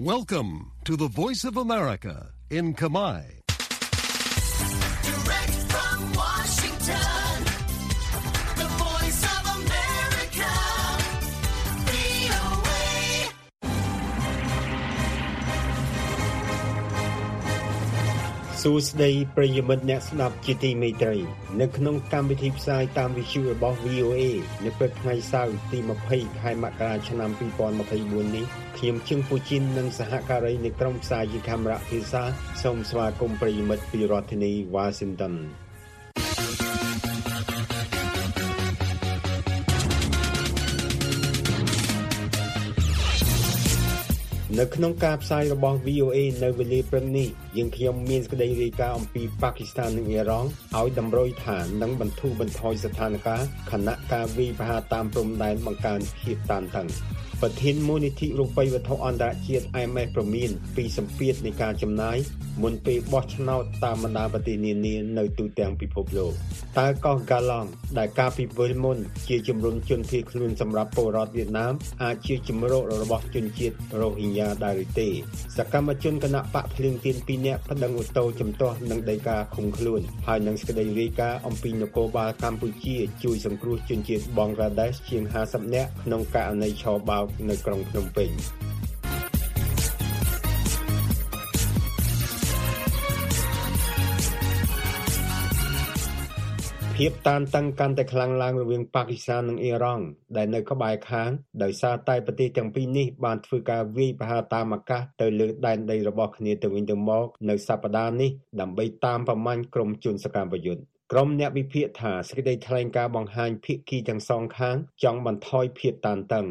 Welcome to the Voice of America in Kamai. Direct from Washington, សួស្តីប្រិយមិត្តអ្នកស្ដាប់ជាទីមេត្រី នៅក្នុងកម្មវិធីផ្សាយតាមវិទ្យុរបស់ VOA នៅព្រឹកថ្ងៃសៅរ៍ទី20ខែមករាឆ្នាំ2024នេះខ្ញុំជឹងពូជីននិងសហការីនៃក្រុមផ្សាយជាកាមេរ៉ាភាសាសូមស្វាគមន៍ប្រិយមិត្តពីរដ្ឋធានី Washington នៅក្នុងការផ្សាយរបស់ VOA នៅវេលាព្រឹកនេះយើងខ្ញុំមានសេចក្តីរាយការណ៍អំពីប៉ាគីស្ថាននិងអ៊ីរ៉ង់ឲ្យតម្រុយថានឹងបន្ធូរបន្ថយស្ថានភាពខណៈការវាយប្រហារតាមព្រំដែនបង្កើនភាពតានតឹង ប្រធានមូលនិធិរូបិយវត្ថុអន្តរជាតិ IMF ប្រមានពីសម្ពាធនៃការចំណាយមុនពេលបោះឆ្នោតតាមបណ្ដាប្រទេសនានានៅទូទាំងពិភពលោកតើកោះហ្គាឡង់ដែលការពីពេលមុនជាជំរុញជនភៀសខ្លួនសម្រាប់ពលរដ្ឋវៀតណាមអាចជាជំរករបស់ជនជាតិរ៉ូហិញ៉ាដែរឬទេសកម្មជនគណៈបកភ្លើងទៀន2នាក់ប្តឹងអូតូជំទាស់នឹងដីកាឃុំខ្លួនហើយនឹងសេចក្តីរាយការណ៍អំពីនគរបាលកម្ពុជាជួយសង្គ្រោះជនជាតិបង់ក្លាដេសជាង50នាក់ក្នុងករណីឆបោកនៅក្រុងភ្នំពេញភាពតានតឹងកាន់តែខ្លាំងឡើងរវាងប៉ាគីស្ថាននិងអ៊ីរ៉ង់ដែលនៅក្បែរខាងដោយសារតែប្រទេសទាំងពីរនេះបានធ្វើការវាយប្រហារតាមអាកាសទៅលើដែនដីរបស់គ្នាទៅវិញទៅមកនៅសប្តាហ៍នេះដើម្បីតាមប្រមាញ់ក្រុមជនសកម្មយុទ្ធក្រុមអ្នកវិភាគថាសេចក្តីថ្លែងការណ៍បង្ហាញភាគីទាំងសងខាងចង់បន្ថយភាពតានតឹង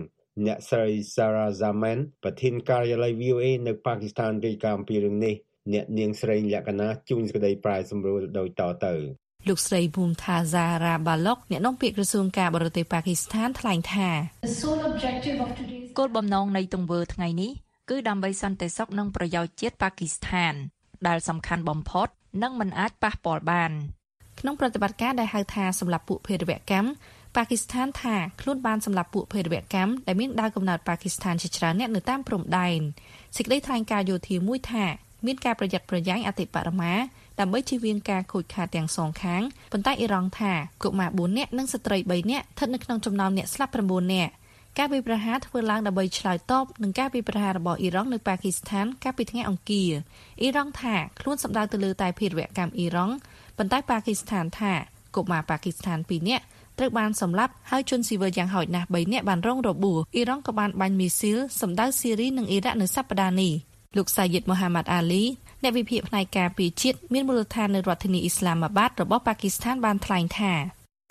អ្នកស្រី Sarah Zaman ប្រធានការិយាល័យ VOA នៅប៉ាគីស្ថានរាយការណ៍អំពីរឿងនេះអ្នកនាងស្រីលក្ខណៈជួនសេចក្តីប្រែសម្រួលដោយតទៅលោកស្រីភូមិថាហ្សារ៉ាបាឡុកអ្នកនាំពាក្យក្រសួងការបរទេសប៉ាគីស្ថានថ្លែងថា The sole objective of today's គោលបំណងនៃទង្វើថ្ងៃនេះគឺដើម្បីសន្តិសុខនិងប្រយោជន៍ជាតិប៉ាគីស្ថាន ដែលសំខាន់បំផុត និងមិនអាចប៉ះពាល់បាន ក្នុងប្រតិបត្តិការដែលហៅថាសម្រាប់ពួកភេរវកម្ម ប៉ាគីស្ថានថាខ្លួនបានសម្រាប់ពួកភេរវកម្មដែលមានដើមកំណើតប៉ាគីស្ថានជាច្រើនអ្នកនៅតាមព្រំដែនសេចក្តីថ្លែងការណ៍យោធាមួយថាមានការប្រយ័ត្នប្រយែងអតិបរមាដើម្បីជៀសវាងការខូចខាតទាំងសងខាងប៉ុន្តែអ៊ីរ៉ង់ថាកុមារ4នាក់និងស្ត្រី3នាក់ស្ថិតនៅក្នុងចំណោមអ្នកស្លាប់9នាក់ការវាយប្រហារធ្វើឡើងដើម្បីឆ្លើយតបនឹងការវាយប្រហាររបស់អ៊ីរ៉ង់នៅប៉ាគីស្ថានកាលពីថ្ងៃអង្គារអ៊ីរ៉ង់ថាខ្លួនសម្ដៅទៅលើតែភេរវកម្មអ៊ីរ៉ង់ប៉ុន្តែប៉ាគីស្ថានថាកុមារប៉ាគីស្ថាន2នាក់ ត្រូវបានសម្លាប់ហើយជនស៊ីវិលយ៉ាងហោចណាស់3នាក់បានរងរបួសអ៊ីរ៉ង់ក៏បានបាញ់មីស៊ីលសម្ដៅស៊ីរីនិងអ៊ីរ៉ាក់នៅសប្តាហ៍នេះលោកសាយិតមូហាម៉ាត់អាលីអ្នកវិភាគផ្នែកការពារជាតិមានមូលដ្ឋាននៅរដ្ឋធានីអ៊ីស្លាមាបាតរបស់ប៉ាគីស្ថានបានថ្លែងថា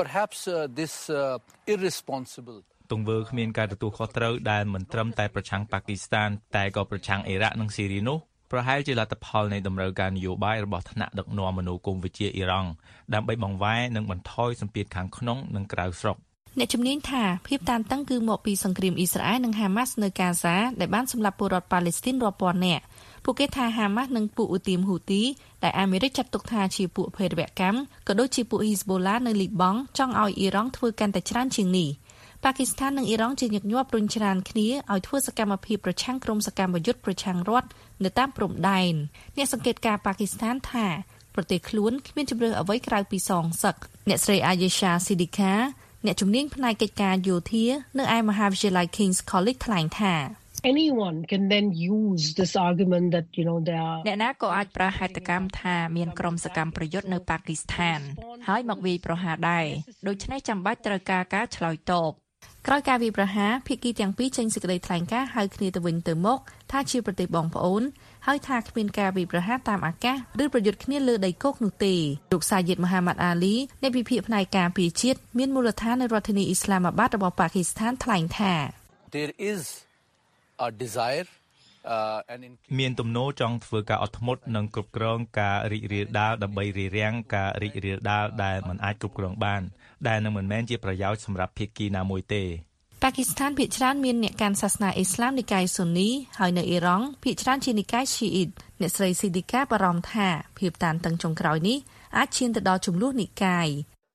Perhaps uh, this uh, irresponsible ទង្វើគ្មានការទទួលខុសត្រូវដែលមិនត្រឹមតែប្រឆាំងប៉ាគីស្ថានតែក៏ប្រឆាំងអ៊ីរ៉ាក់និងស៊ីរីនោះ ប្រហែលជាលទ្ធផលនៃតម្រូវការនយោបាយរបស់ថ្នាក់ដឹកនាំមនោគមវិជ្ជាអ៊ីរ៉ង់ដើម្បីបង្វែរនិងបន្ថយសម្ពាធខាងក្នុងនិងក្រៅស្រុកអ្នកជំនាញថាភាពតានតឹងគឺមកពីសង្គ្រាមអ៊ីស្រាអែលនិងហាម៉ាស់នៅកាហ្សាដែលបានសម្លាប់ពលរដ្ឋប៉ាឡេស្ទីនរាប់ពាន់នាក់ពួកគេថាហាម៉ាស់និងពួកអ៊ូទីមហ៊ូទីដែលអាមេរិកចាត់ទុកថាជាពួកភេរវកម្មក៏ដូចជាពួកហ៊ីស្បូឡានៅលីបង់ចង់ឲ្យអ៊ីរ៉ង់ធ្វើកាន់តែច្រើនជាងនេះ ប៉ាគីស្ថាននិងអ៊ីរ៉ង់ជាញឹកញាប់រុញច្រានគ្នាឲ្យធ្វើសកម្មភាពប្រឆាំងក្រុមសកម្មយុទ្ធប្រឆាំងរដ្ឋនៅតាមព្រំដែនអ្នកសង្កេតការណ៍ប៉ាគីស្ថានថាប្រទេសខ្លួនគ្មានជំរឿអ្វីក្រៅពីសងសឹកអ្នកស្រីអាយេសាស៊ីឌីកាអ្នកជំនាញផ្នែកកិច្ចការយោធានៅឯមហាវិទ្យាល័យ King's College ថ្លែងថា anyone can then use this argument that you know there are អ្នកណាក៏អាចប្រើហេតុកម្មថាមានក្រុមសកម្មប្រយុទ្ធនៅប៉ាគីស្ថាន ហើយមកវាយប្រហារដែរដូច្នេះចាំបាច់ត្រូវការការឆ្លើយតប ក្រោយការវាយប្រហារភាគីទាំងពីរចេញសេចក្តីថ្លែងការណ៍ហៅគ្នាទៅវិញទៅមកថាជាប្រទេសបងប្អូនហើយថាគ្មានការវាយប្រហារតាមអាកាសឬប្រយុទ្ធគ្នាលើដីគោកនោះទេលោកសាយិតមូហាម៉ាត់អាលីអ្នកវិភាគផ្នែកការពារជាតិមានមូលដ្ឋាននៅរដ្ឋធានីអ៊ីស្លាមាបាតរបស់ប៉ាគីស្ថានថ្លែងថា there is a desire uh, and in មានទំនោរចង់ធ្វើការអត់ធ្មត់និងគ្រប់គ្រងការរីករាលដាលដើម្បីរារាំងការរីករាលដាលដែលមិនអាចគ្រប់គ្រងបាន ដែលនឹងមិនមែនជាប្រយោជន៍សម្រាប់ភាគីណាមួយទេប៉ាគីស្ថានភាគច្រើនមានអ្នកកាន់សាសនាអ៊ីស្លាមនិកាយស៊ូនីហើយនៅអ៊ីរ៉ង់ភាគច្រើនជានិកាយឈីអ៊ីតអ្នកស្រីស៊ីឌីកាបារម្ភថាភាពតានតឹងចុងក្រោយនេះអាចឈានទៅដល់ចំនួននិកាយ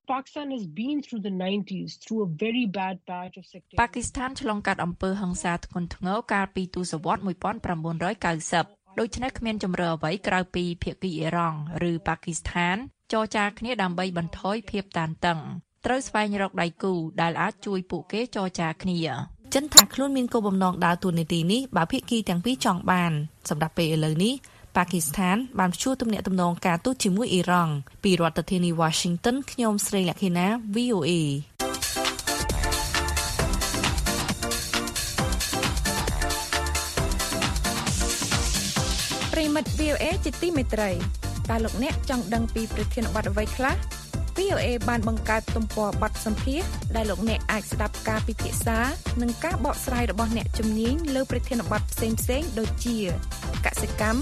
Pakistan has been through the 90s through a very bad patch of sectarian ប៉ាគីស្ថានឆ្លងកាត់អំពើហិង្សាធ្ងន់ធ្ងរកាលពីទសវត្សរ៍1990ដូច្នេះគ្មានជំរឿអ្វីក្រៅពីភាគីអ៊ីរ៉ង់ឬប៉ាគីស្ថានចរចាគ្នាដើម្បីបន្ថយភាពតានតឹងត្រូវស្វែងរកដៃគូដែលអាចជួយពួកគេចរចាគ្នាចិនថាខ្លួនមានគោលបំណងដើរតួនាទីនេះបើភាគីទាំងពីរចង់បានសម្រាប់ពេលឥឡូវនេះ ប៉ាគីស្ថានបានព្យួរទំនាក់ទំនងការទូតជាមួយអ៊ីរ៉ង់ពីរដ្ឋធានី Washington ខ្ញុំស្រីលក្ខិណា VOA ប្រិមិត្ត VOA ជាទីមេត្រីតើលោកអ្នកចង់ដឹងពីប្រធានបទអ្វីខ្លះ VOA បានបង្កើតទំព័របទសម្ភាសន៍ដែលលោកអ្នកអាចស្ដាប់ការពិភាក្សានិងការបកស្រាយរបស់អ្នកជំនាញលើប្រធានបទផ្សេងៗដូចជាកសិកម្ម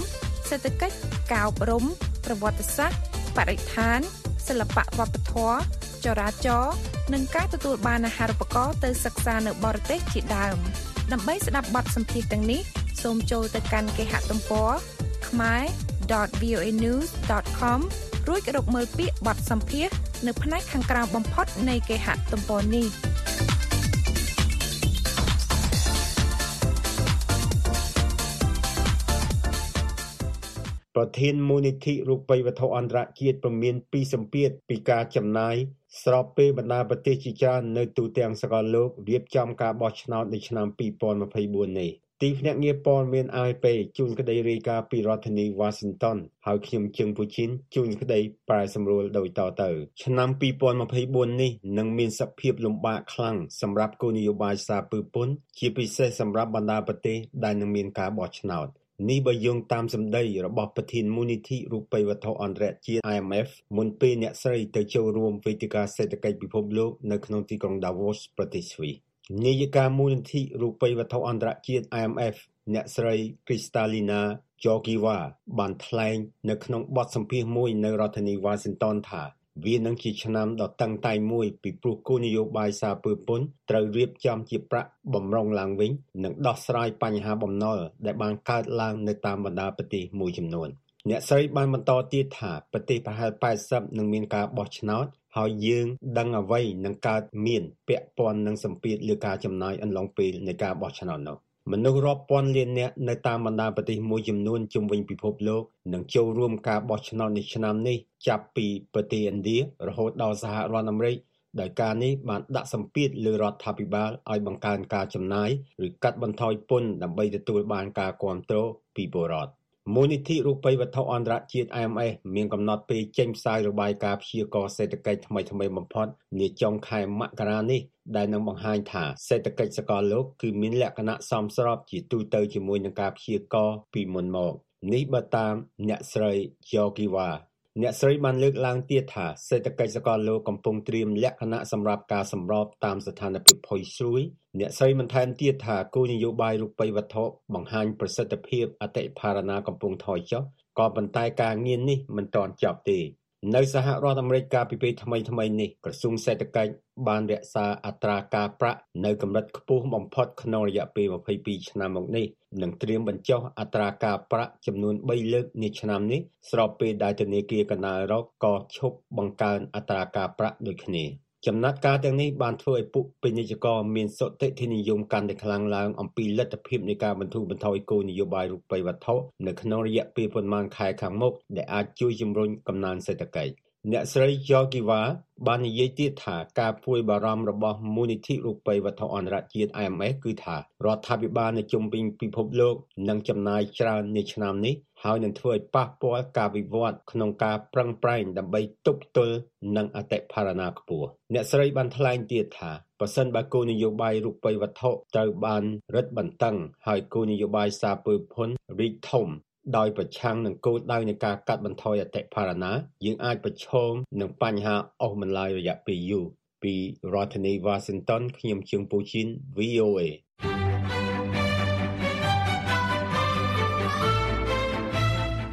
សេដ្ឋកិច្ចការអប់រំប្រវត្តិសាស្ត្របរិស្ថានសិល្បៈវប្បធម៌ចរាចរណ៍និងការទទួលបានអាហារូបករណ៍ទៅសិក្សានៅបរទេសជាដើមដើម្បីស្ដាប់បទសម្ភាសន៍ទាំងនេះសូមចូលទៅកាន់គេហទំព័រ khmer.voanews.com រួចរកមើលពាក្យបទសម្ភាសន៍នៅផ្នែកខាងក្រោមបំផុតនៃគេហទំព័រនេះ ប្រធានមូលនិធិរូបិយវត្ថុអន្តរជាតិប្រមានពីសម្ពាធពីការចំណាយស្របពេលបណ្ដាប្រទេសជាច្រើននៅទូទាំងសកលលោករៀបចំការបោះឆ្នោតនៅឆ្នាំ2024នេះទីភ្នាក់ងារព័ត៌មាន AFP ជូនក្តីរាយការណ៍ពីរដ្ឋធានី Washington ហើយខ្ញុំជឹងពូជីនជូនក្តីប្រែសម្រួលដូចតទៅ ឆ្នាំ2024នេះនឹងមានសភាពលំបាកខ្លាំងសម្រាប់គោលនយោបាយសារពើពន្ធជាពិសេសសម្រាប់បណ្ដាប្រទេសដែលនឹងមានការបោះឆ្នោត នេះបើយោងតាមសម្ដីរបស់ប្រធានមូលនិធិរូបិយវត្ថុអន្តរជាតិ IMF មុនពេលអ្នកស្រីទៅចូលរួមវេទិកាសេដ្ឋកិច្ចពិភពលោកនៅក្នុងទីក្រុង Davos ប្រទេសស្វីសនាយិកាមូលនិធិរូបិយវត្ថុអន្តរជាតិ IMF អ្នកស្រី Kristalina Georgieva បានថ្លែងនៅក្នុងបទសម្ភាសន៍មួយនៅរដ្ឋធានី Washington ថា វានឹងជាឆ្នាំដ៏តឹងតែងមួយពីព្រោះគោលនយោបាយសារពើពន្ធត្រូវរៀបចំជាប្រាក់បំរុងឡើងវិញនិងដោះស្រាយបញ្ហាបំណុលដែលបានកើតឡើងនៅតាមបណ្ដាប្រទេសមួយចំនួនអ្នកស្រីបានបន្តទៀតថាប្រទេសប្រហែល80នឹងមានការបោះឆ្នោតហើយយើងដឹងអ្វីនឹងកើតមានពាក់ព័ន្ធនឹងសម្ពាធលើការចំណាយអន្លងពេលនៃការបោះឆ្នោតនោះ មនុស្សរាប់ពាន់លាននាក់នៅតាមបណ្ដាប្រទេសមួយចំនួនជុំវិញពិភពលោកនឹងចូលរួមការបោះឆ្នោតនៅឆ្នាំនេះចាប់ពីប្រទេសឥណ្ឌារហូតដល់សហរដ្ឋអាមេរិកដោយការនេះបានដាក់សម្ពាធលើរដ្ឋាភិបាលឲ្យបង្កើនការចំណាយឬកាត់បន្ថយពន្ធដើម្បីទទួលបានការគាំទ្រពីពលរដ្ឋមូលនិធិរូបិយវត្ថុអន្តរជាតិ IMF មានកំណត់ពេលចេញផ្សាយរបាយការណ៍ព្យាករណ៍សេដ្ឋកិច្ចថ្មីៗបំផុតនាចុងខែមករានេះ ដែលនឹងបង្ហាញថាសេដ្ឋកិច្ចសកលលោកគឺមានលក្ខណៈសមស្របជាទូទៅជាមួយនឹងការព្យាករណ៍ពីមុនមកនេះបើតាមអ្នកស្រី Georgieva អ្នកស្រីបានលើកឡើងទៀតថាសេដ្ឋកិច្ចសកលលោកកំពុងត្រៀមលក្ខណៈសម្រាប់ការសម្របតាមស្ថានភាពផុយស្រួយអ្នកស្រីបន្ថែមទៀតថាគោលនយោបាយរូបិយវត្ថុបង្ហាញប្រសិទ្ធភាពអតិផរណាកំពុងថយចុះក៏ប៉ុន្តែការងារនេះមិនទាន់ចប់ទេ នៅសហរដ្ឋអាមេរិកកាលពីពេលថ្មីៗនេះក្រសួងសេដ្ឋកិច្ចបានរក្សាអត្រាការប្រាក់នៅកម្រិតខ្ពស់បំផុតក្នុងរយៈពេល22ឆ្នាំមកនេះនិងត្រៀមបញ្ចុះអត្រាការប្រាក់ចំនួន3លើកនាឆ្នាំនេះស្របពេលដែលធនាគារកណ្ដាលអឺរ៉ុបក៏ឈប់បង្កើនអត្រាការប្រាក់ដូចគ្នា។ ចំណាត់ការទាំងនេះបានធ្វើឲ្យពួកពាណិជ្ជករមានសុទិដ្ឋិនិយមកាន់តែខ្លាំងឡើងអំពីលទ្ធភាពនៃការបន្ធូរបន្ថយគោលនយោបាយរូបិយវត្ថុនៅក្នុងរយៈពេលប៉ុន្មានខែខាងមុខដែលអាចជួយជំរុញកំណើនសេដ្ឋកិច្ច អ្នកស្រី Georgieva បាននិយាយទៀតថាការពួយបារម្ភរបស់មូលនិធិរូបិយវត្ថុអន្តរជាតិ IMF គឺថារដ្ឋាភិបាលនៅជុំវិញពិភពលោកនឹងចំណាយច្រើននាឆ្នាំនេះហើយនឹងធ្វើឲ្យប៉ះពាល់ការវិវត្តក្នុងការប្រឹងប្រែងដើម្បីទប់ទល់នឹងអតិផរណាខ្ពស់អ្នកស្រីបានថ្លែងទៀតថាប្រសិនបើគោលនយោបាយរូបិយវត្ថុត្រូវបានរឹតបន្តឹងហើយគោលនយោបាយសារពើភុនរីកធំ ដោយប្រឆាំងនឹងគោលដៅនៃការកាត់បន្ថយអតិផរណាយើងអាចប្រឈមនឹងបញ្ហាអស់បន្លាយរយៈពេលយូរពីរដ្ឋធានី Washington ខ្ញុំជើងពូជីន VOA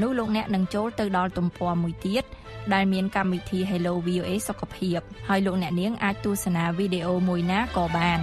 នោះលោកអ្នកនឹងចូលទៅដល់ទំព័រមួយទៀតដែលមានកម្មវិធី Hello VOA សុខភាពហើយលោកអ្នកនាងអាចទស្សនាវីដេអូមួយណាក៏បាន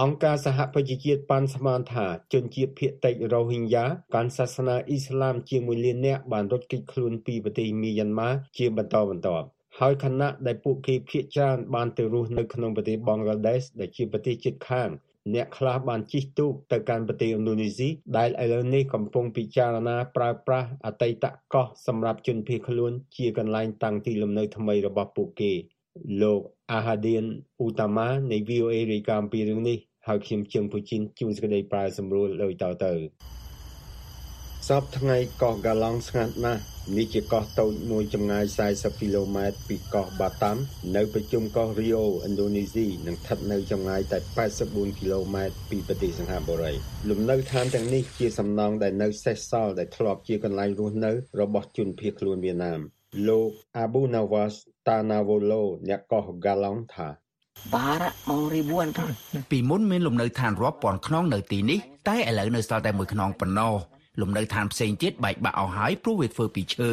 អង្គការសហប្រជាជាតិប៉ាន់ស្មានថាជនជាតិភៀតតិចរ៉ូហីញ៉ាកាន់សាសនាអ៊ីស្លាមជាង1លាននាក់បានរត់គេចខ្លួនពីប្រទេសមីយ៉ាន់ម៉ាជាបន្តបន្ទាប់ហើយខណៈដែលពួកគេភៀសច្រើនបានទៅរស់នៅក្នុងប្រទេសបង់ក្លាដេសដែលជាប្រទេសជិតខាង អ្នកខ្លះបានជិះទូកទៅកាន់ប្រទេសឥណ្ឌូនេស៊ីដែលឥឡូវនេះកំពុងពិចារណាប្រើប្រាស់អតីតកោះសម្រាប់ជនភៀសខ្លួនជាកន្លែងតាំងទីលំនៅថ្មីរបស់ពួកគេលោកអាហាឌៀនអ៊ូតាម៉ានៃ VOA រាយការណ៍ពីរឿងនេះហើយខ្ញុំជើងពូជីនជួនសេចក្តីប្រែសម្រួលដោយតទៅសពថ្ងៃកោះហ្គាឡង់ស្ងាត់ណាស់ នេះជាកោះតូចមួយចម្ងាយ40គីឡូម៉ែត្រពីកោះបាតាំ នៅប្រជុំកោះរីអូឥណ្ឌូនេស៊ីនិងស្ថិតនៅចម្ងាយតែ84គីឡូម៉ែត្រពីប្រទេសសិង្ហបុរីលំនៅឋានទាំងនេះជាសំណង់ដែលនៅសេសសល់ដែលធ្លាប់ជាកន្លែងរស់នៅ របស់ជនភៀសខ្លួនវៀតណាមលោក Abu Nawas Tanawolo អ្នកកោះហ្គាឡង់ថា Barak mau ribuan tuh. ពីមុនមានលំនៅឋានរាប់ពាន់ខ្នងនៅទីនេះតែឥឡូវនៅសល់តែមួយខ្នងប៉ុណ្ណោះ លំនៅឋានផ្សេងទៀតបែកបាក់អស់ហើយព្រោះវាធ្វើពីឈើ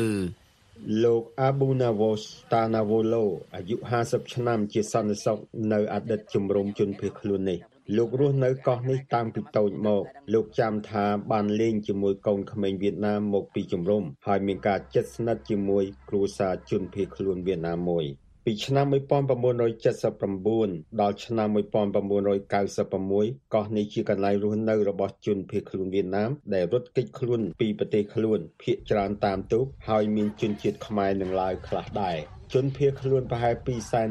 លោក Abu Nawos Tanawolo អាយុ50ឆ្នាំជាសន្តិសុខនៅអតីតជំរំជនភៀសខ្លួននេះលោករស់នៅកោះនេះតាំងពីតូចមកលោកចាំថាបានលេងជាមួយកូនក្មេងវៀតណាមមកពីជំរំហើយមានការជិតស្និទ្ធជាមួយគ្រួសារជនភៀសខ្លួនវៀតណាមមួយ ពីឆ្នាំ1979ដល់ឆ្នាំ1996កោះនេះជាកន្លែងរស់នៅរបស់ជនភៀសខ្លួនវៀតណាមដែលរត់គេចខ្លួនពីប្រទេសខ្លួនភៀសច្រើនតាមទូកហើយមានជនជាតិខ្មែរនិងឡាវខ្លះដែរជនភៀសខ្លួនប្រហែល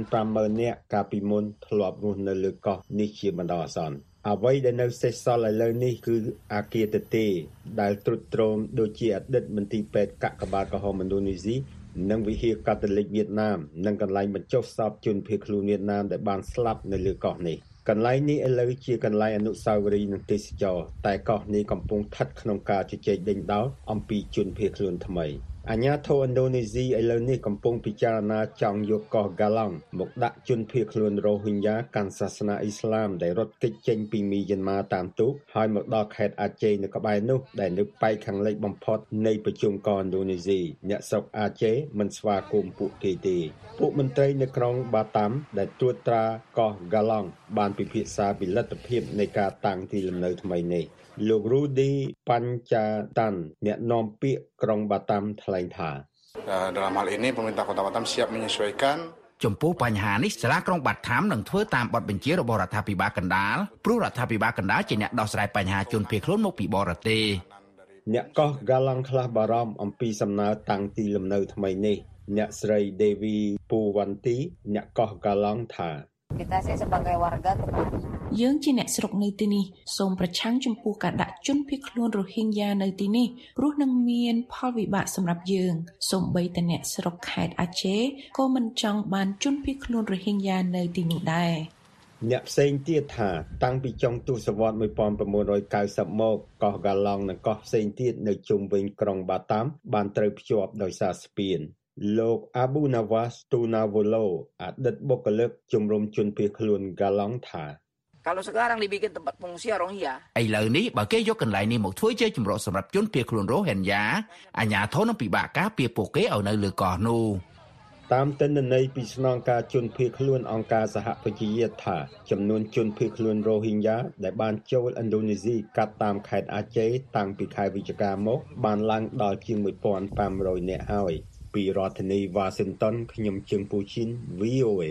250,000នាក់កាលពីមុនធ្លាប់រស់នៅលើកោះនេះជាបណ្ដោះអាសន្នអ្វីដែលនៅសេសសល់ឥឡូវនេះគឺអាគារទទេដែលទ្រុឌទ្រោមដូចជាអតីតមន្ទីរពេទ្យកកបាតក្រហមឥណ្ឌូនេស៊ី និងវិហារកាតូលិកវៀតណាមនិងកន្លែងបញ្ចុះសពជនភៀសខ្លួនវៀតណាមដែលបានស្លាប់នៅលើកោះនេះកន្លែងនេះឥឡូវជាកន្លែងអនុស្សាវរីយ៍និងទេសចរតែកោះនេះកំពុងស្ថិតក្នុងការជជែកដេញដោលអំពីជនភៀសខ្លួនថ្មី អាញាធរឥណ្ឌូនេស៊ីឥឡូវនេះកំពុងពិចារណាចង់យកកោះហ្គាឡង់មកដាក់ជនភៀសខ្លួនរ៉ូហីញ៉ាកាន់សាសនាអ៊ីស្លាមដែលរត់គេចចេញពីមីយ៉ាន់ម៉ាតាមទូកហើយមកដល់ខេត្តអាជេនៅក្បែរនោះដែលនៅប៉ែកខាងលិចបំផុតនៃប្រជុំកោះឥណ្ឌូនេស៊ីអ្នកស្រុកអាជេមិនស្វាគមន៍ពួកគេទេពួកមន្ត្រីនៅក្រុងបាតាំដែលត្រួតត្រាកោះហ្គាឡង់បានពិភាក្សាពីលទ្ធភាពនៃការតាំងទីលំនៅថ្មីនេះ លោក Rudy Panjatan អ្នកនាំពាក្យក្រុងបាតាំថ្លែងថា Dalam hal ini pemerintah Kota Batam siap menyesuaikan ចំពោះបញ្ហានេះសាលាក្រុងបាត់ថាមនឹងធ្វើតាមបទបញ្ជារបស់រដ្ឋាភិបាលកណ្ដាលព្រោះរដ្ឋាភិបាលកណ្ដាលជាអ្នកដោះស្រាយបញ្ហាជនភៀសខ្លួនមកពីបរទេសអ្នកកោះហ្គាឡង់ខ្លះបារម្ភអំពីសំណើតាំងទីលំនៅថ្មីនេះ អ្នកស្រី Devi Puwanti អ្នកកោះហ្គាឡង់ថា Kita sih sebagai warga យើងជាអ្នកស្រុកនៅទីនេះសូមប្រឆាំងចំពោះការដាក់ជនភៀសខ្លួនរ៉ូហីញ៉ានៅទីនេះព្រោះនឹងមានផលវិបាកសម្រាប់យើងសូម្បីតែអ្នកស្រុកខេត្តអាជេក៏មិនចង់បានជនភៀសខ្លួនរ៉ូហីញ៉ានៅទីនោះដែរអ្នកផ្សេងទៀតថាតាំងពីចុងទសវត្សរ៍1990មកកោះហ្គាឡង់និងកោះផ្សេងទៀតនៅជុំវិញក្រុងបាតាំបានត្រូវភ្ជាប់ដោយសារស្ពានលោក Abu Nawas Tunawolo អតីតបុគ្គលិកជំរំជនភៀសខ្លួនហ្គាឡង់ថា Kalau sekarang dibikin tempat pengungsian Rohingya ឥឡូវនេះបើគេយកកន្លែងនេះមកធ្វើជាជំរកសម្រាប់ជនភៀសខ្លួនរ៉ូហិនយ៉ាអាជ្ញាធរនឹងពិបាកការពារពួកគេឲ្យនៅលើកោះនោះតាមទិន្នន័យពីស្នងការជនភៀសខ្លួនអង្គការសហប្រជាជាតិថាចំនួនជនភៀសខ្លួនរ៉ូហីញ៉ាដែលបានចូលឥណ្ឌូនេស៊ីកាត់តាមខេត្តអាជេតាំងពីខែវិច្ឆិកាមកបានឡើងដល់ជាង1500នាក់ហើយពីរដ្ឋធានី Washington ខ្ញុំជើងពូជីន VOA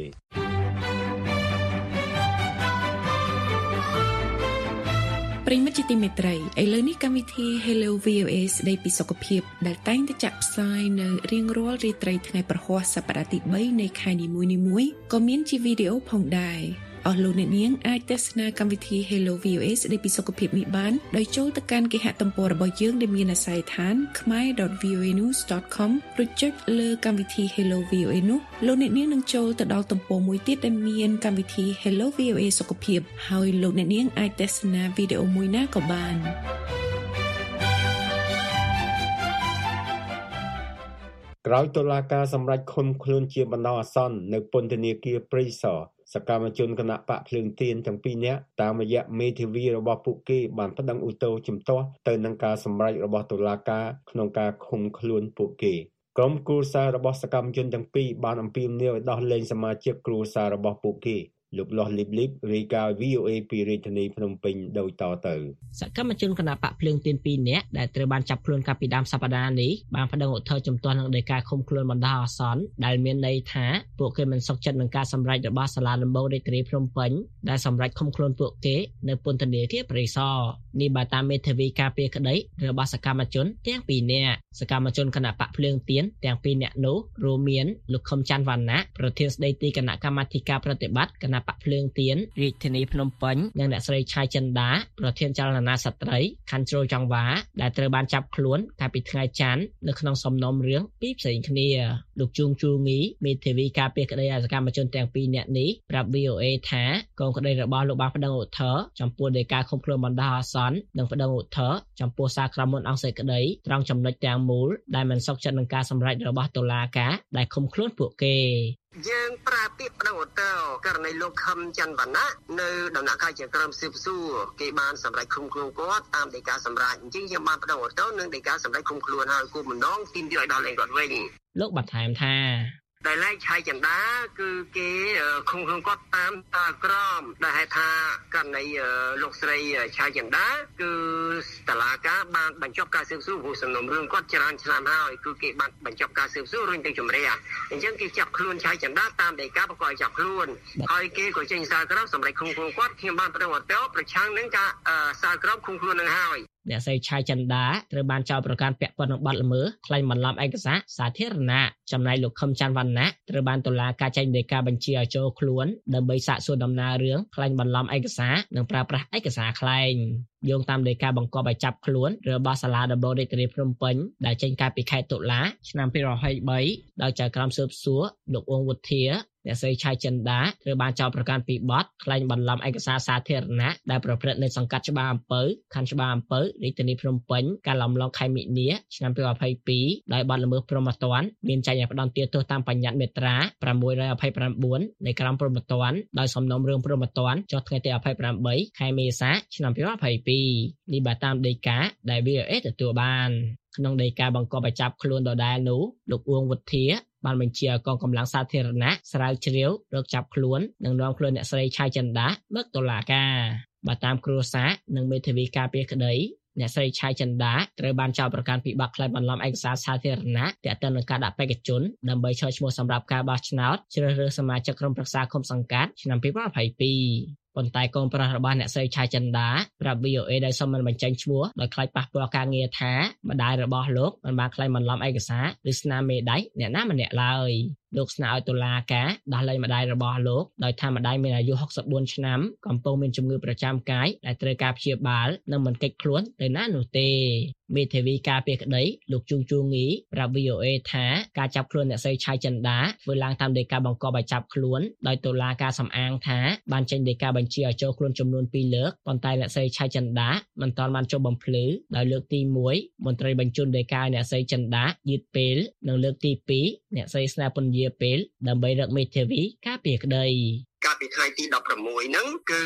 ប្រិមិត្តជាទីមេត្រីឥឡូវនេះកម្មវិធី Hello VOA ស្ដីពីសុខភាពដែលតែងតែចាក់ផ្សាយនៅរៀងរាល់រាត្រីថ្ងៃប្រហ័សសប្តាហ៍ទី3នៃខែនីមួយៗក៏មានជាវីដេអូផងដែរ អស់លោកអ្នកនាងអាចទស្សនាកម្មវិធី Hello VOA ស្ដីពីសុខភាពនេះបានដោយចូលទៅកាន់គេហទំព័ររបស់យើងដែលមានអាស័យដ្ឋាន khmer.voanews.com ឬចុចលើកម្មវិធី Hello VOA នោះលោកអ្នកនាងនឹងចូលទៅដល់ទំព័រមួយទៀតដែលមានកម្មវិធី Hello VOA សុខភាពហើយលោកអ្នកនាងអាចទស្សនាវីដេអូមួយណាក៏បានក្រោយតុលាការសម្រេចឃុំខ្លួនជាបណ្ដោះអាសន្ននៅពន្ធនាគារព្រៃសរ សកម្មជនគណៈបកភ្លើងទៀនទាំងពីរនាក់តាមរយៈមេធាវីរបស់ពួកគេបានប្តឹងឧទ្ធរជំទាស់ទៅនឹងការសម្រេចរបស់តុលាការក្នុងការឃុំខ្លួនពួកគេក្រុមគ្រួសាររបស់សកម្មជនទាំងពីរបានអំពាវនាវឲ្យដោះលែងសមាជិកគ្រួសាររបស់ពួកគេ លោកលាស់លីបលីបរាយការណ៍ VOA ពីរាជធានីភ្នំពេញដូចតទៅសកម្មជនគណបកភ្លើងទៀន2នាក់ដែលត្រូវបានចាប់ខ្លួនកាលពីដើមសប្តាហ៍នេះបានប្តឹងឧទ្ធរជំទាស់នឹងដីកាឃុំខ្លួនបណ្ដោះអាសន្នដែលមានន័យថាពួកគេមិនសុខចិត្តនឹងការសម្រេចរបស់សាលាដំបងរាជធានីភ្នំពេញដែលសម្រេចឃុំខ្លួនពួកគេនៅពន្ធនាគារព្រៃសរនេះបើតាមមេធាវីការពារក្តីរបស់សកម្មជនទាំងពីរនាក់សកម្មជនគណបកភ្លើងទៀនទាំងពីរនាក់នោះរួមមានលោកខឹមច័ន្ទវណ្ណៈប្រធានស្ដីទីគណៈកម្មាធិការប្រតិបត្តិគណៈបកភ្លើងទៀនរាជធានីភ្នំពេញនិងអ្នកស្រីឆៃចិន្តាប្រធានចលនាស្ត្រីខណ្ឌជ្រោយចង្វាដែលត្រូវបានចាប់ខ្លួនកាលពីថ្ងៃច័ន្ទនៅក្នុងសំណុំរឿងពីរផ្សេងគ្នាលោកជួងជួងីមេធាវីការពារក្តីអសកម្មជនទាំងពីរនាក់នេះប្រាប់ VOA ថាកងក្តីរបស់លោកបានប្តឹងឧទ្ធរចំពោះដីកាឃុំខ្លួនបណ្ដោះអាសន្ននិងប្តឹងឧទ្ធរចំពោះសារក្រមមុនអង្គសេចក្តីត្រង់ចំណុចទាំងមូលដែលមិនសុខចិត្តនឹងការសម្រេចរបស់តុលាការដែលឃុំខ្លួនពួកគេ យើងប្រើពាក្យប្តឹងឧទ្ធរករណីលោកខឹមច័ន្ទវណ្ណៈនៅដំណាក់កាលជាក្រុមស៊ើបសួរគេបានសម្រេចឃុំខ្លួនគាត់តាមដីកាសម្រេចអញ្ចឹងយើងបានប្តឹងឧទ្ធរនឹងដីកាសម្រេចឃុំខ្លួនហើយគូម្ដងទីមយកឲ្យដល់ឯគាត់វិញលោកបន្ថែមថា ដែលឡែកឆៃចន្ទាគឺគេឃុំខ្លួនគាត់តាមតាក្រមដែលហេតុថាករណីលោកស្រីឆៃចន្ទាគឺតឡាការបានបញ្ចប់ការស៊ើបសួរព្រោះសំណុំរឿងគាត់ច្រើនឆ្នាំហើយគឺគេបានបញ្ចប់ការស៊ើបសួររុញទៅជំរះអញ្ចឹងគេចាប់ខ្លួនឆៃចន្ទាតាមដីកាបង្កឲ្យចាប់ខ្លួនហើយគេក៏ចេញសារក្រមសម្រាប់ឃុំខ្លួនគាត់ខ្ញុំបានប្រឹងអត់ទៅប្រឆាំងនឹងការសារក្រមឃុំខ្លួននឹងហើយអ្នកស្រីឆៃចន្ទាត្រូវបានចោទប្រកាន់ពាក់ព័ន្ធនឹងបទល្មើសក្លែងបន្លំឯកសារសាធារណៈចំណែកលោកខឹមច័ន្ទវណ្ណៈត្រូវបានតុលាការចេញដីកាបញ្ជាឲ្យចូលខ្លួនដើម្បីសាកសួរដំណើររឿងក្លែងបន្លំឯកសារនិងប្រើប្រាស់ឯកសារក្លែងយោងតាមដីកាបង្គាប់ឲ្យចាប់ខ្លួនរបស់សាលាដំបងរាជធានីភ្នំពេញដែលចេញកាលពីខែតុលាឆ្នាំ2023ដោយចៅក្រមស៊ើបសួរលោកអ៊ុងវុធាអ្នកស្រីឆៃចិន្តាត្រូវបានចោទប្រកាន់ពីបទក្លែងបន្លំឯកសារសាធារណៈដែលប្រព្រឹត្តនៅសង្កាត់ច្បារអំពៅខណ្ឌច្បារអំពៅរាជធានីភ្នំពេញកាលអំឡុងខែមិនិនាឆ្នាំ2022ដោយបទល្មើសព្រហ្មទណ្ឌមានចែងឲ្យផ្ដន្ទាទោសតាមបញ្ញត្តិមេត្រា629នៃក្រមព្រហ្មទណ្ឌដោយសំណុំរឿងព្រហ្មទណ្ឌចុះថ្ងៃទី28ខែមេសាឆ្នាំ2022នេះបើតាមដីកាដែល VOA ទទួលបានក្នុងដីកាបង្គាប់ឲ្យចាប់ខ្លួនដដែលនោះលោកអួងវុធា បានបញ្ជាឲ្យកងកម្លាំងសាធារណៈស្រាវជ្រាវរកចាប់ខ្លួននិងនាំខ្លួនអ្នកស្រីឆៃចិន្តាមកតុលាការបើតាមគ្រួសារនិងមេធាវីការពារក្តីអ្នកស្រីឆៃចិន្តាត្រូវបានចោទប្រកាន់ពីបទក្លែងបន្លំឯកសារសាធារណៈទាក់ទងនឹងការដាក់បេក្ខជនដើម្បីឆោតឈ្មោះសម្រាប់ការបោះឆ្នោតជ្រើសរើសសមាជិកក្រុមប្រឹក្សាគុំសង្កាត់ឆ្នាំ2022 ប៉ុន្តែកូនប្រុសរបស់អ្នកស្រីឆៃចិន្តាប្រាប់ VOA ដោយសុំមិនបញ្ចេញឈ្មោះដោយខ្លាចប៉ះពាល់ការងារថាម្ដាយរបស់លោកមិនបានខ្លែងបន្លំឯកសារឬស្នាមមេដៃអ្នកណាម្នាក់ឡើយ លោកស្នើឲ្យតុលាការដោះលែងម្ដាយរបស់លោកដោយថាម្ដាយមានអាយុ64ឆ្នាំកំពុងមានជំងឺប្រចាំកាយដែលត្រូវការព្យាបាលនិងមិនកិច្ចខ្លួនទៅណានោះទេមេធាវីការពារក្តីលោកជួងជួងីប្រាប់ VOA ថាការចាប់ខ្លួនអ្នកស្រីឆៃចិន្តាធ្វើឡើងតាមដីកាបង្គាប់ឲ្យចាប់ខ្លួនដោយតុលាការសំអាងថាបានចេញដីកាបញ្ជាឲ្យចូលខ្លួនចំនួន2លើកប៉ុន្តែអ្នកស្រីឆៃចិន្តាមិនទាន់បានចុះបំភ្លឺដោយលើកទី1មន្ត្រីបញ្ជូនដីកាអ្នកស្រីចិន្តាយឺតពេលនិងលើកទី2អ្នកស្រីស្នាពន្យាពេល ដើម្បីរកមេធាវីការពារក្តី កាលពីថ្ងៃទី16ហ្នឹងគឺ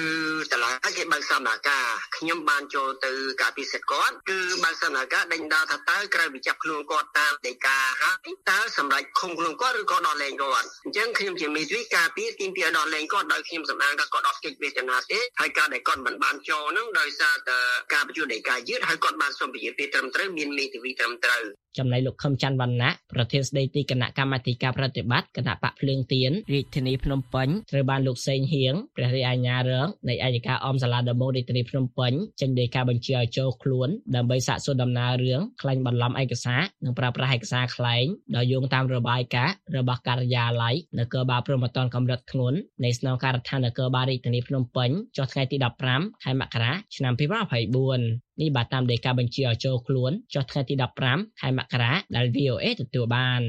តឡាគេបើកសមាការខ្ញុំបានចូលទៅការពិសេសគាត់គឺបើកសមាការដេញដោលថាតើក្រៅពីចាប់ខ្លួនគាត់តាមដីកាហើយតើសម្រាប់ឃុំខ្លួនគាត់ឬក៏ដល់លែងគាត់អញ្ចឹងខ្ញុំជាមេធាវីការពីទីពីដល់លែងគាត់ដោយខ្ញុំសម្អាងថាគាត់អត់កិច្ចវេទនាទេហើយការដែលគាត់មិនបានចូលហ្នឹងដោយសារតែការបញ្ជូនដីកាយឺតហើយគាត់បានសុំពជាពេលត្រឹមត្រូវមានមេធាវីត្រឹមត្រូវចំណែកលោកខឹមច័ន្ទវណ្ណៈប្រធានស្ដីទីគណៈកម្មាធិការប្រតិបត្តិគណៈបកភ្លើងទៀនរាជធានីភ្នំពេញត្រូវបានលោកសេងហៀងព្រះរាជអាជ្ញារងនៃអัยការអមសាលាដំបងរាជធានីភ្នំពេញចេញដីកាបញ្ជាឲ្យចូលខ្លួនដើម្បីសាកសួរដំណើររឿងក្លែងបន្លំឯកសារនិងប្រើប្រាស់ឯកសារក្លែងដោយយោងតាមរបាយការណ៍របស់ការិយាល័យនគរបាលព្រហ្មទណ្ឌកម្រិតធ្ងន់នៃស្នងការដ្ឋាននគរបាលរាជធានីភ្នំពេញចុះថ្ងៃទី15ខែមករាឆ្នាំ2024នេះបាទតាមដីកាបញ្ជាឲ្យចូលខ្លួនចុះថ្ងៃទី15ខែមករាដែល VOA ទទួលបាន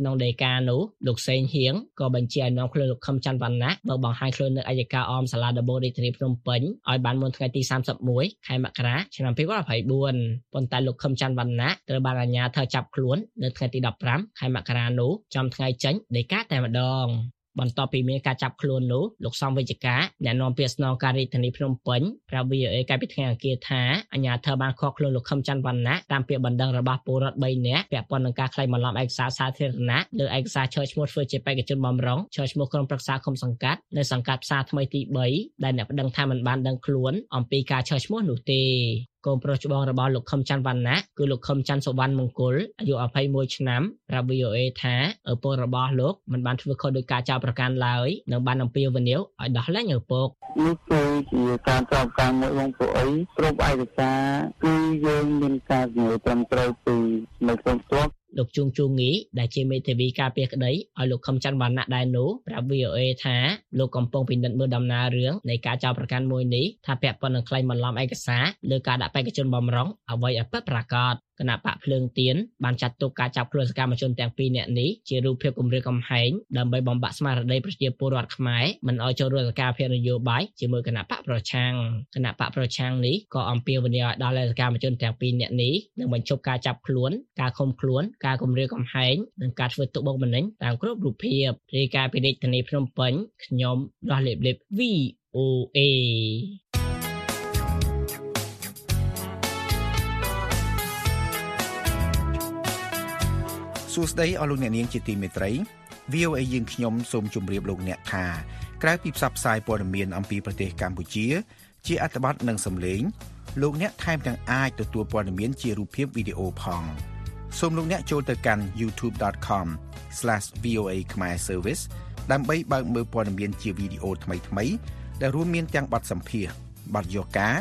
ក្នុងដីកានោះលោកសេងហៀងក៏បញ្ជាឲ្យនាំខ្លួនលោកខឹមច័ន្ទវណ្ណៈមកបង្ហាញខ្លួននៅអัยការអមសាលាដំបូងរាជធានីភ្នំពេញឲ្យបានមុនថ្ងៃទី31ខែមករាឆ្នាំ2024ប៉ុន្តែលោកខឹមច័ន្ទវណ្ណៈត្រូវបានអាជ្ញាធរចាប់ខ្លួននៅថ្ងៃទី15ខែមករានោះចំថ្ងៃចេញដីកាតែម្ដង បន្ទាប់ពីមានការចាប់ខ្លួននោះលោកសំវិជ្ជការអ្នកនាំពាក្យស្នងការរាជធានីភ្នំពេញប្រាប់ VOA កាលពីថ្ងៃអង្គារថាអាជ្ញាធរបានខកខ្លួនលោកខឹមច័ន្ទវណ្ណៈតាមពាក្យបណ្ដឹងរបស់ពលរដ្ឋ3នាក់ពាក់ព័ន្ធនឹងការក្លែងបន្លំឯកសារសាធារណៈលើឯកសារឈរឈ្មោះធ្វើជាបេក្ខជនបំរុងឈរឈ្មោះក្រុមប្រឹក្សាគុំសង្កាត់នៅសង្កាត់ផ្សារថ្មីទី3ដែលអ្នកប្តឹងថាមិនបានដឹងខ្លួនអំពីការឈរឈ្មោះនោះទេ កូនប្រុសច្បងរបស់លោកខឹមច័ន្ទវណ្ណៈគឺលោកខឹមច័ន្ទសុវណ្ណមង្គលអាយុ21ឆ្នាំប្រាប់ VOA ថាឪពុករបស់លោកមិនបានធ្វើខុសដោយការចោទប្រកាន់ឡើយនិងបានអំពាវនាវឲ្យដោះលែងឪពុកនេះគឺជាការចោទប្រកាន់មួយបងប្អូនអីគ្រប់ឯកសារគឺយើងមានការជំនួយត្រឹមត្រូវពីនៅក្នុងស្រុក លោកជួងជួងងីដែលជាមេធាវីការពារក្តីឲ្យលោកខឹមច័ន្ទវណ្ណៈដែរនោះប្រាប់ VOA ថាលោកកំពុងពិនិត្យមើលដំណើររឿងនៃការចោទប្រកាន់មួយនេះថាពាក់ព័ន្ធនឹងក្លែងបន្លំឯកសារលើការដាក់បេក្ខជនបំរុងអ្វីឲ្យពិតប្រាកដ គណៈបកភ្លើងទៀនបានចាត់ទុកការចាប់ខ្លួនសកម្មជនទាំងពីរនាក់នេះជារូបភាពគម្រាមកំហែងដើម្បីបំបាក់ស្មារតីប្រជាពលរដ្ឋខ្មែរមិនឲ្យចូលរួមសកម្មភាពនយោបាយជាមួយគណៈបកប្រឆាំងគណៈបកប្រឆាំងនេះក៏អំពាវនាវឲ្យដល់សកម្មជនទាំងពីរនាក់នេះនឹងបញ្ឈប់ការចាប់ខ្លួនការឃុំខ្លួនការគំរាមកំហែងនិងការធ្វើទុកបុកម្នេញតាមគ្រប់រូបភាពរាយការណ៍ពីរាជធានីភ្នំពេញខ្ញុំដោះលេបលេប VOA សួស្តីអស់លោកអ្នកនាងជាទីមេត្រី VOA យើងខ្ញុំសូមជម្រាបលោកអ្នកថាក្រៅពីផ្សព្វផ្សាយព័ត៌មានអំពីប្រទេសកម្ពុជា ជាអត្ថបទនិងសំឡេងលោកអ្នកថែមទាំងអាចទទួលព័ត៌មានជារូបភាពវីដេអូផងសូមលោកអ្នកចូលទៅកាន់ youtube.com/voa khmer service ដើម្បីបើកមើលព័ត៌មានជាវីដេអូថ្មីៗដែលរួមមានទាំងបទសម្ភាសន៍បទយកការ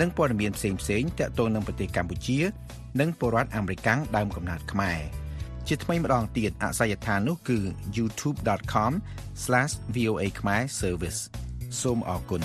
និងព័ត៌មានផ្សេងៗទាក់ទងនឹងប្រទេសកម្ពុជា និងពលរដ្ឋអាមេរិកដើមកំណើតខ្មែរ។ ជាថ្មីម្ដងទៀតអាសយដ្ឋាននោះគឺ youtube.com/voa khmer service សូមអរគុណ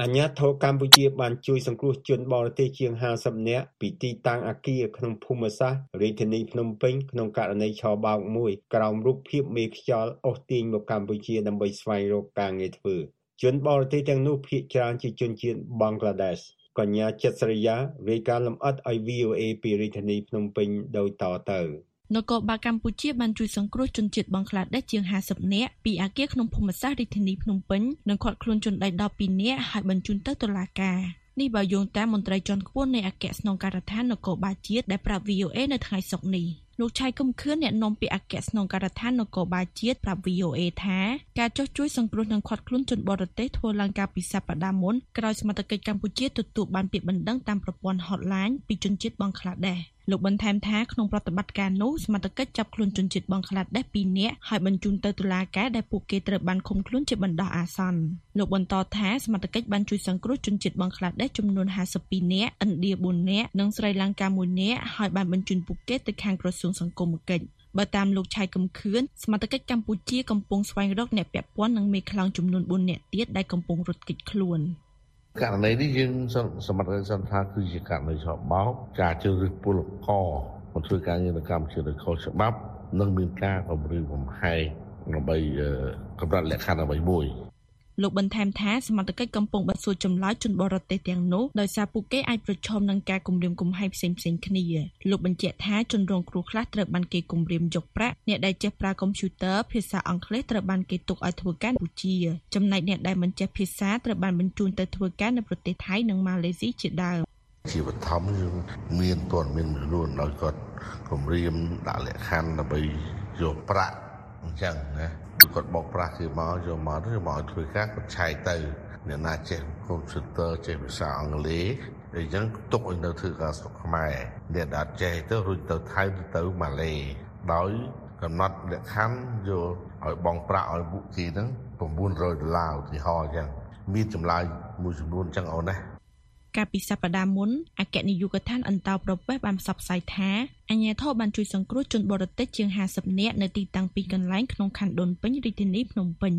អាញាធរកម្ពុជាបានជួយសង្គ្រោះជនបរទេសជាង50នាក់ពីទីតាំងអគារក្នុងភូមិសាស្ត្ររាជធានីភ្នំពេញក្នុងករណីឆបោកមួយក្រោមរូបភាពមេខ្យល់អូសទាញមកកម្ពុជាដើម្បីស្វែងរកការងារធ្វើ។ ជនបរទេសទាំងនោះភាគច្រើនជាជនជាតិបង់ក្លាដេសកញ្ញាចិត្តស្រីយ៉ារាយការណ៍លម្អិតឲ្យ VOA ពីរាជធានីភ្នំពេញដូចតទៅនគរបាលកម្ពុជាបានជួយសង្គ្រោះជនជាតិបង់ក្លាដេសជាង50នាក់ពីអាគារក្នុងភូមិសាស្ត្ររាជធានីភ្នំពេញនិងឃាត់ខ្លួនជនដៃដល់2នាក់ហើយបញ្ជូនទៅតុលាការនេះបើយោងតាមមន្ត្រីជាន់ខ្ពស់នៃអគ្គស្នងការដ្ឋាននគរបាលជាតិដែលប្រាប់ VOA នៅថ្ងៃសុក្រនេះលោកឆៃកំខឿនអ្នកនាំពាក្យអគ្គស្នងការដ្ឋាននគរបាលជាតិប្រាប់ VOA ថាការចុះជួយសង្គ្រោះនិងឃាត់ខ្លួនជនបរទេសធ្វើឡើងកាលពីសប្តាហ៍មុនក្រោយសមត្ថកិច្ចកម្ពុជាទទួលបានពាក្យបណ្ដឹងតាមប្រព័ន្ធ hotline ពីជនជាតិបង់ក្លាដេសលោកបន្ថែមថាក្នុងប្រតិបត្តិការនោះសមត្ថកិច្ចចាប់ខ្លួនជនជាតិបង់ក្លាដេស2នាក់ហើយបញ្ជូនទៅតុលាការដែលពួកគេត្រូវបានឃុំខ្លួនជាបណ្ដោះអាសន្នលោកបន្តថាសមត្ថកិច្ចបានជួយសង្គ្រោះជនជាតិបង់ក្លាដេសចំនួន52នាក់ឥណ្ឌា4នាក់និងស្រីលង្កា1នាក់ហើយបានបញ្ជូនពួកគេទៅខាងក្រសួងសង្គមកិច្ចបើតាមលោកឆៃកំខឿនសមត្ថកិច្ចកម្ពុជាកំពុងស្វែងរកអ្នកពាក់ព័ន្ធនឹងមេខ្លោងចំនួន4នាក់ទៀតដែលកំពុងរត់គេចខ្លួន។ ករណីនេះយើងសមត្ថកិច្ចសន្និដ្ឋានគឺជាករណីឆបោកការជ្រើសរើសពលករមកធ្វើការងារនៅកម្ពុជាដោយខុសច្បាប់ និងមានការគំរាមកំហែងដើម្បីកម្រិតលក្ខខណ្ឌអ្វីមួយ លោកបន្ថែមថាសមត្ថកិច្ចកំពុងបន្សួរចម្លើយជនបរទេសទាំងនោះដោយសារពួកគេអាចប្រឈមនឹងការគំរាមកំហែងផ្សេងៗគ្នាលោកបញ្ជាក់ថាជនរងគ្រោះខ្លះត្រូវបានគេគំរាមយកប្រាក់អ្នកដែលចេះប្រើកុំព្យូទ័រភាសាអង់គ្លេសត្រូវបានគេទុកឲ្យធ្វើការកម្ពុជាចំណែកអ្នកដែលមិនចេះភាសាត្រូវបានបញ្ជូនទៅធ្វើការនៅប្រទេសថៃនិងម៉ាឡេស៊ីជាដើមជាបឋមយើងមានព័ត៌មានមួយចំនួនដោយគាត់គម្រាមដាក់លក្ខខណ្ឌដើម្បីយកប្រាក់អញ្ចឹងណា គឺគាត់បោកប្រាស់គេមកយកមកទៅមកឲ្យធ្វើការគាត់ឆែកទៅអ្នកណាចេះកុំព្យូទ័រចេះភាសាអង់គ្លេសអញ្ចឹងទុកឲ្យនៅធ្វើការស្រុកខ្មែរអ្នកដែលចេះទៅរួចទៅថៃទៅទៅម៉ាឡេដោយកំណត់លក្ខខណ្ឌយកឲ្យបងប្រាក់ឲ្យពួកគេហ្នឹង900ដុល្លារឧទាហរណ៍អញ្ចឹងមានចម្លើយមួយចំនួនអញ្ចឹងអូនណា កាលពីសប្តាហ៍មុនអគ្គនាយកដ្ឋានអន្តោប្រវេសន៍បានផ្សព្វផ្សាយថាអាជ្ញាធរបានជួយសង្គ្រោះជនបរទេសជាង50នាក់នៅទីតាំងពីរកន្លែងក្នុងខណ្ឌដូនពេញរាជធានីភ្នំពេញ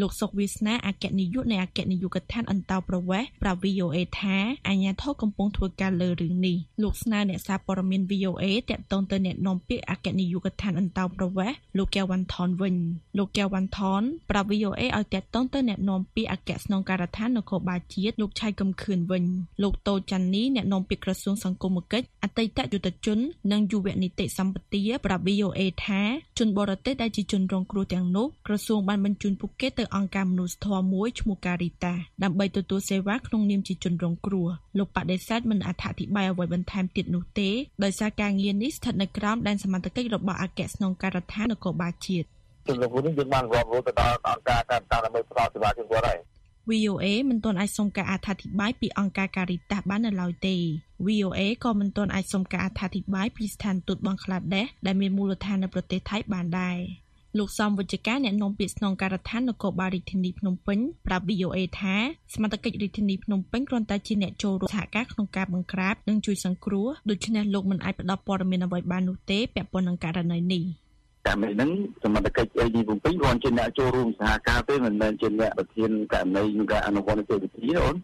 លោកសុកវាសនាអគ្គនាយកនៃអគ្គនាយកដ្ឋានអន្តោប្រវេសន៍ប្រាប់ VOA ថាអាជ្ញាធរកំពុងធ្វើការលើរឿងនេះលោកស្នើអ្នកសារព័ត៌មាន VOA តាក់ទងទៅអ្នកនាំពាក្យអគ្គនាយកដ្ឋានអន្តោប្រវេសន៍លោកកែវវ៉ាន់ថនវិញលោកកែវវ៉ាន់ថនប្រាប់ VOA ឲ្យតាក់ទងទៅអ្នកនាំពាក្យអគ្គស្នងការដ្ឋាននគរបាលជាតិលោកឆៃកំខឿនវិញលោកតូចន្ទនីអ្នកនាំពាក្យក្រសួងសង្គមគិច្ចអតីតយុទ្ធជននិងយុវនីតិសម្បទាប្រាប់ VOA ថាជនបរទេសដែលជាជនរងគ្រោះទាំងនោះក្រសួងបានបញ្ជូនពួកគេទៅអង្គការមនុស្សធម៌មួយឈ្មោះ Caritas ដើម្បីទទួលសេវាក្នុងនាមជាជនរងគ្រោះលោកបដិសេធមិនអត្ថាធិប្បាយអ្វីបន្ថែមទៀតនោះទេដោយសារការងារនេះស្ថិតនៅក្រោមដែនសមត្ថកិច្ចរបស់អគ្គស្នងការដ្ឋាននគរបាលជាតិជំនុំនេះយើងបានរាប់រយទៅដល់អង្គការការតាមដើម្បីផ្តល់សេវាជូនគាត់ហើយ VOA មិនទាន់អាចសុំការអត្ថាធិប្បាយពីអង្គការ Caritas បាននៅឡើយទេ VOA ក៏មិនទាន់អាចសុំការអត្ថាធិប្បាយពីស្ថានទូតបង់ក្លាដេសដែលមានមូលដ្ឋាននៅប្រទេសថៃបានដែរ លោកសំវិជ្ជការអ្នកនាំពាក្យស្នងការដ្ឋាននគរបាលរាជធានីភ្នំពេញប្រាប់ VOA ថាសមត្ថកិច្ចរាជធានីភ្នំពេញគ្រាន់តែជាអ្នកចូលរួមសហការក្នុងការបង្ក្រាបនិងជួយសង្គ្រោះដូច្នេះលោកមិនអាចផ្ដល់ព័ត៌មានអ្វីបាននោះទេពាក់ព័ន្ធនឹងករណីនេះ។ករណីហ្នឹងសមត្ថកិច្ច AD ភ្នំពេញគ្រាន់ជាអ្នកចូលរួមសហការទេមិនមែនជាអ្នកប្រធានករណីនឹងការអនុវត្តនីតិវិធីទេអូន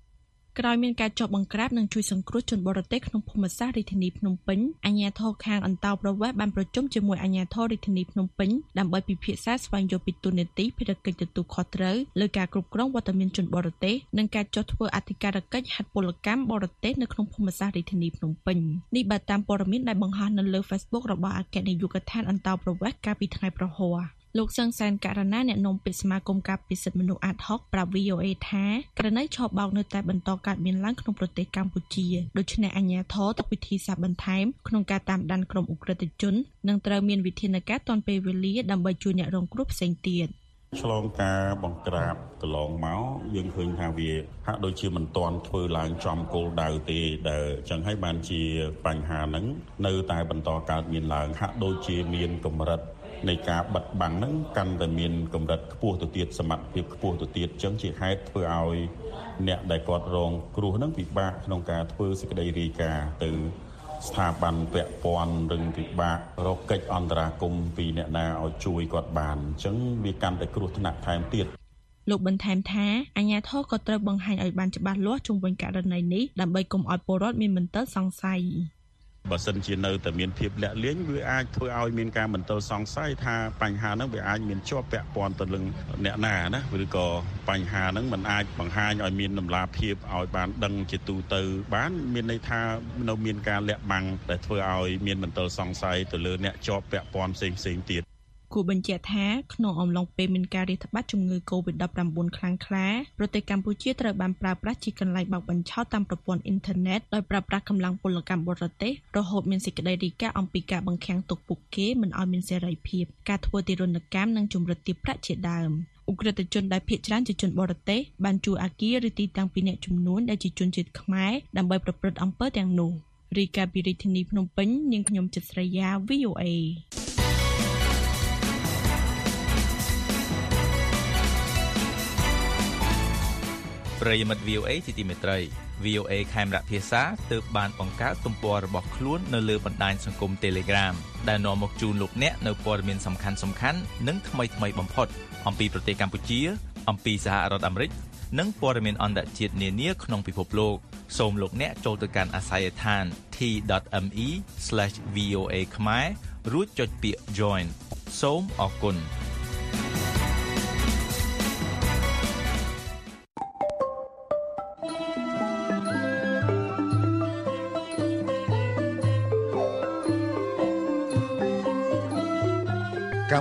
ក្រោយមានការចុះបង្ក្រាបនិងជួយសង្គ្រោះជនបរទេសក្នុងភូមិសាស្ត្ររាជធានីភ្នំពេញអាជ្ញាធរខាងអន្តោប្រវេសន៍បានប្រជុំជាមួយអាជ្ញាធររាជធានីភ្នំពេញដើម្បីពិភាក្សាស្វែងយល់ពីទូនាទីភារកិច្ចទទួលខុសត្រូវលើការគ្រប់គ្រងវត្តមានជនបរទេសនិងការចុះធ្វើអធិការកិច្ចហត្ថពលកម្មបរទេសនៅក្នុងភូមិសាស្ត្ររាជធានីភ្នំពេញនេះបើតាមព័ត៌មានដែលបង្ហោះនៅលើ Facebook របស់អគ្គនាយកដ្ឋានអន្តោប្រវេសន៍កាលពីថ្ងៃប្រហ័ស លោកសង្សានករណាអ្នកនាំពាក្យសមាគមការពិសិដ្ឋមនុស្សអាត់ហុកប្រាប់ VOA ថាករណីឆបោកនៅតែបន្តកើតមានឡើងក្នុងប្រទេសកម្ពុជាដូច្នេះអាជ្ញាធរទុកវិធីសាស្ត្របន្ថែមក្នុងការតាមដានក្រុមអ ுக ្រិតជននិងត្រូវមានវិធានការទាន់ពេលវេលាដើម្បីជួយអ្នករងគ្រោះផ្សេងទៀតឆ្លងការបង្ក្រាបកន្លងមកយើងឃើញថាវាហាក់ដូចជាមិនទាន់ធ្វើឡើងចំគោលដៅទេដែលចឹងហើយបានជាបញ្ហាហ្នឹងនៅតែបន្តកើតមានឡើងហាក់ដូចជាមានកម្រិត នៃការបិទបាំងហ្នឹងកាន់តែមានកម្រិតខ្ពស់ទៅទៀតសមត្ថភាពខ្ពស់ទៅទៀតអញ្ចឹងជាហេតុធ្វើឲ្យអ្នកដែលគាត់រងគ្រោះហ្នឹងពិបាកក្នុងការធ្វើសេចក្តីរាយការណ៍ទៅស្ថាប័នពាក់ព័ន្ធរឹងពិបាករកកិច្ចអន្តរាគមន៍ពីអ្នកណាឲ្យជួយគាត់បានអញ្ចឹងវាកាន់តែគ្រោះថ្នាក់ថែមទៀតលោកបន្ថែមថាអាជ្ញាធរក៏ត្រូវបង្ហាញឲ្យបានច្បាស់លាស់ជុំវិញករណីនេះដើម្បីកុំឲ្យពលរដ្ឋមានមន្ទិលសង្ស័យ បើសិនជានៅតែមានភាពលាក់លៀងវាអាចធ្វើឲ្យមានការមន្ទិលសង្ស័យថាបញ្ហាហ្នឹងវាអាចមានជាប់ពាក់ព័ន្ធទៅនឹងអ្នកណាណាឬក៏បញ្ហាហ្នឹងมันអាចបង្ហាញឲ្យមានដំណាភាពឲ្យបានដឹងជាទូទៅបានមានន័យថានៅមានការលាក់បាំងដែលធ្វើឲ្យមានមន្ទិលសង្ស័យទៅលើអ្នកជាប់ពាក់ព័ន្ធផ្សេងផ្សេងទៀត គួរបញ្ជាក់ថាក្នុងអំឡុងពេលមានការរាតត្បាតជំងឺ Covid-19 ខ្លាំងក្លាប្រទេសកម្ពុជាត្រូវបានប្រើប្រាស់ជាកន្លែងបោកបញ្ឆោតតាមប្រព័ន្ធអ៊ីនធឺណិតដោយប្រើប្រាស់កម្លាំងពលកម្មបរទេសរហូតមានសេចក្តីរាយការណ៍អំពីការបង្ខាំងទុកពួកគេមិនឲ្យមានសេរីភាពការធ្វើទារុណកម្មនិងជំរិតទាបប្រាក់ជាដើមអ ுக ្រិតជនដែលភៀសច្រើនជាជនបរទេសបានជួលអាគារឬទីតាំងពីអ្នកចំនួនដែលជាជនជាតិខ្មែរដើម្បីប្រព្រឹត្តអំពើទាំងនោះរីកាពីរាជធានីភ្នំពេញនាងខ្ញុំចិត្តស្រីយ៉ា VOA ប្រិយមិត្ត VOA ជាទីមេត្រី VOA ខេមរៈភាសាទើបបានបង្កើតទំព័ររបស់ខ្លួននៅលើបណ្ដាញសង្គម Telegram ដែលនាំមកជូនលោកអ្នកនៅព័ត៌មានសំខាន់សំខាន់និងថ្មីថ្មីបំផុត អំពីប្រទេសកម្ពុជា អំពីសហរដ្ឋអាមេរិកនិងព័ត៌មានអន្តរជាតិនានាក្នុងពិភពលោកសូមលោកអ្នកចូលទៅកាន់អាស័យដ្ឋាន t.me/voa ខ្មែររួចចុចពាក្យ join សូមអរគុណ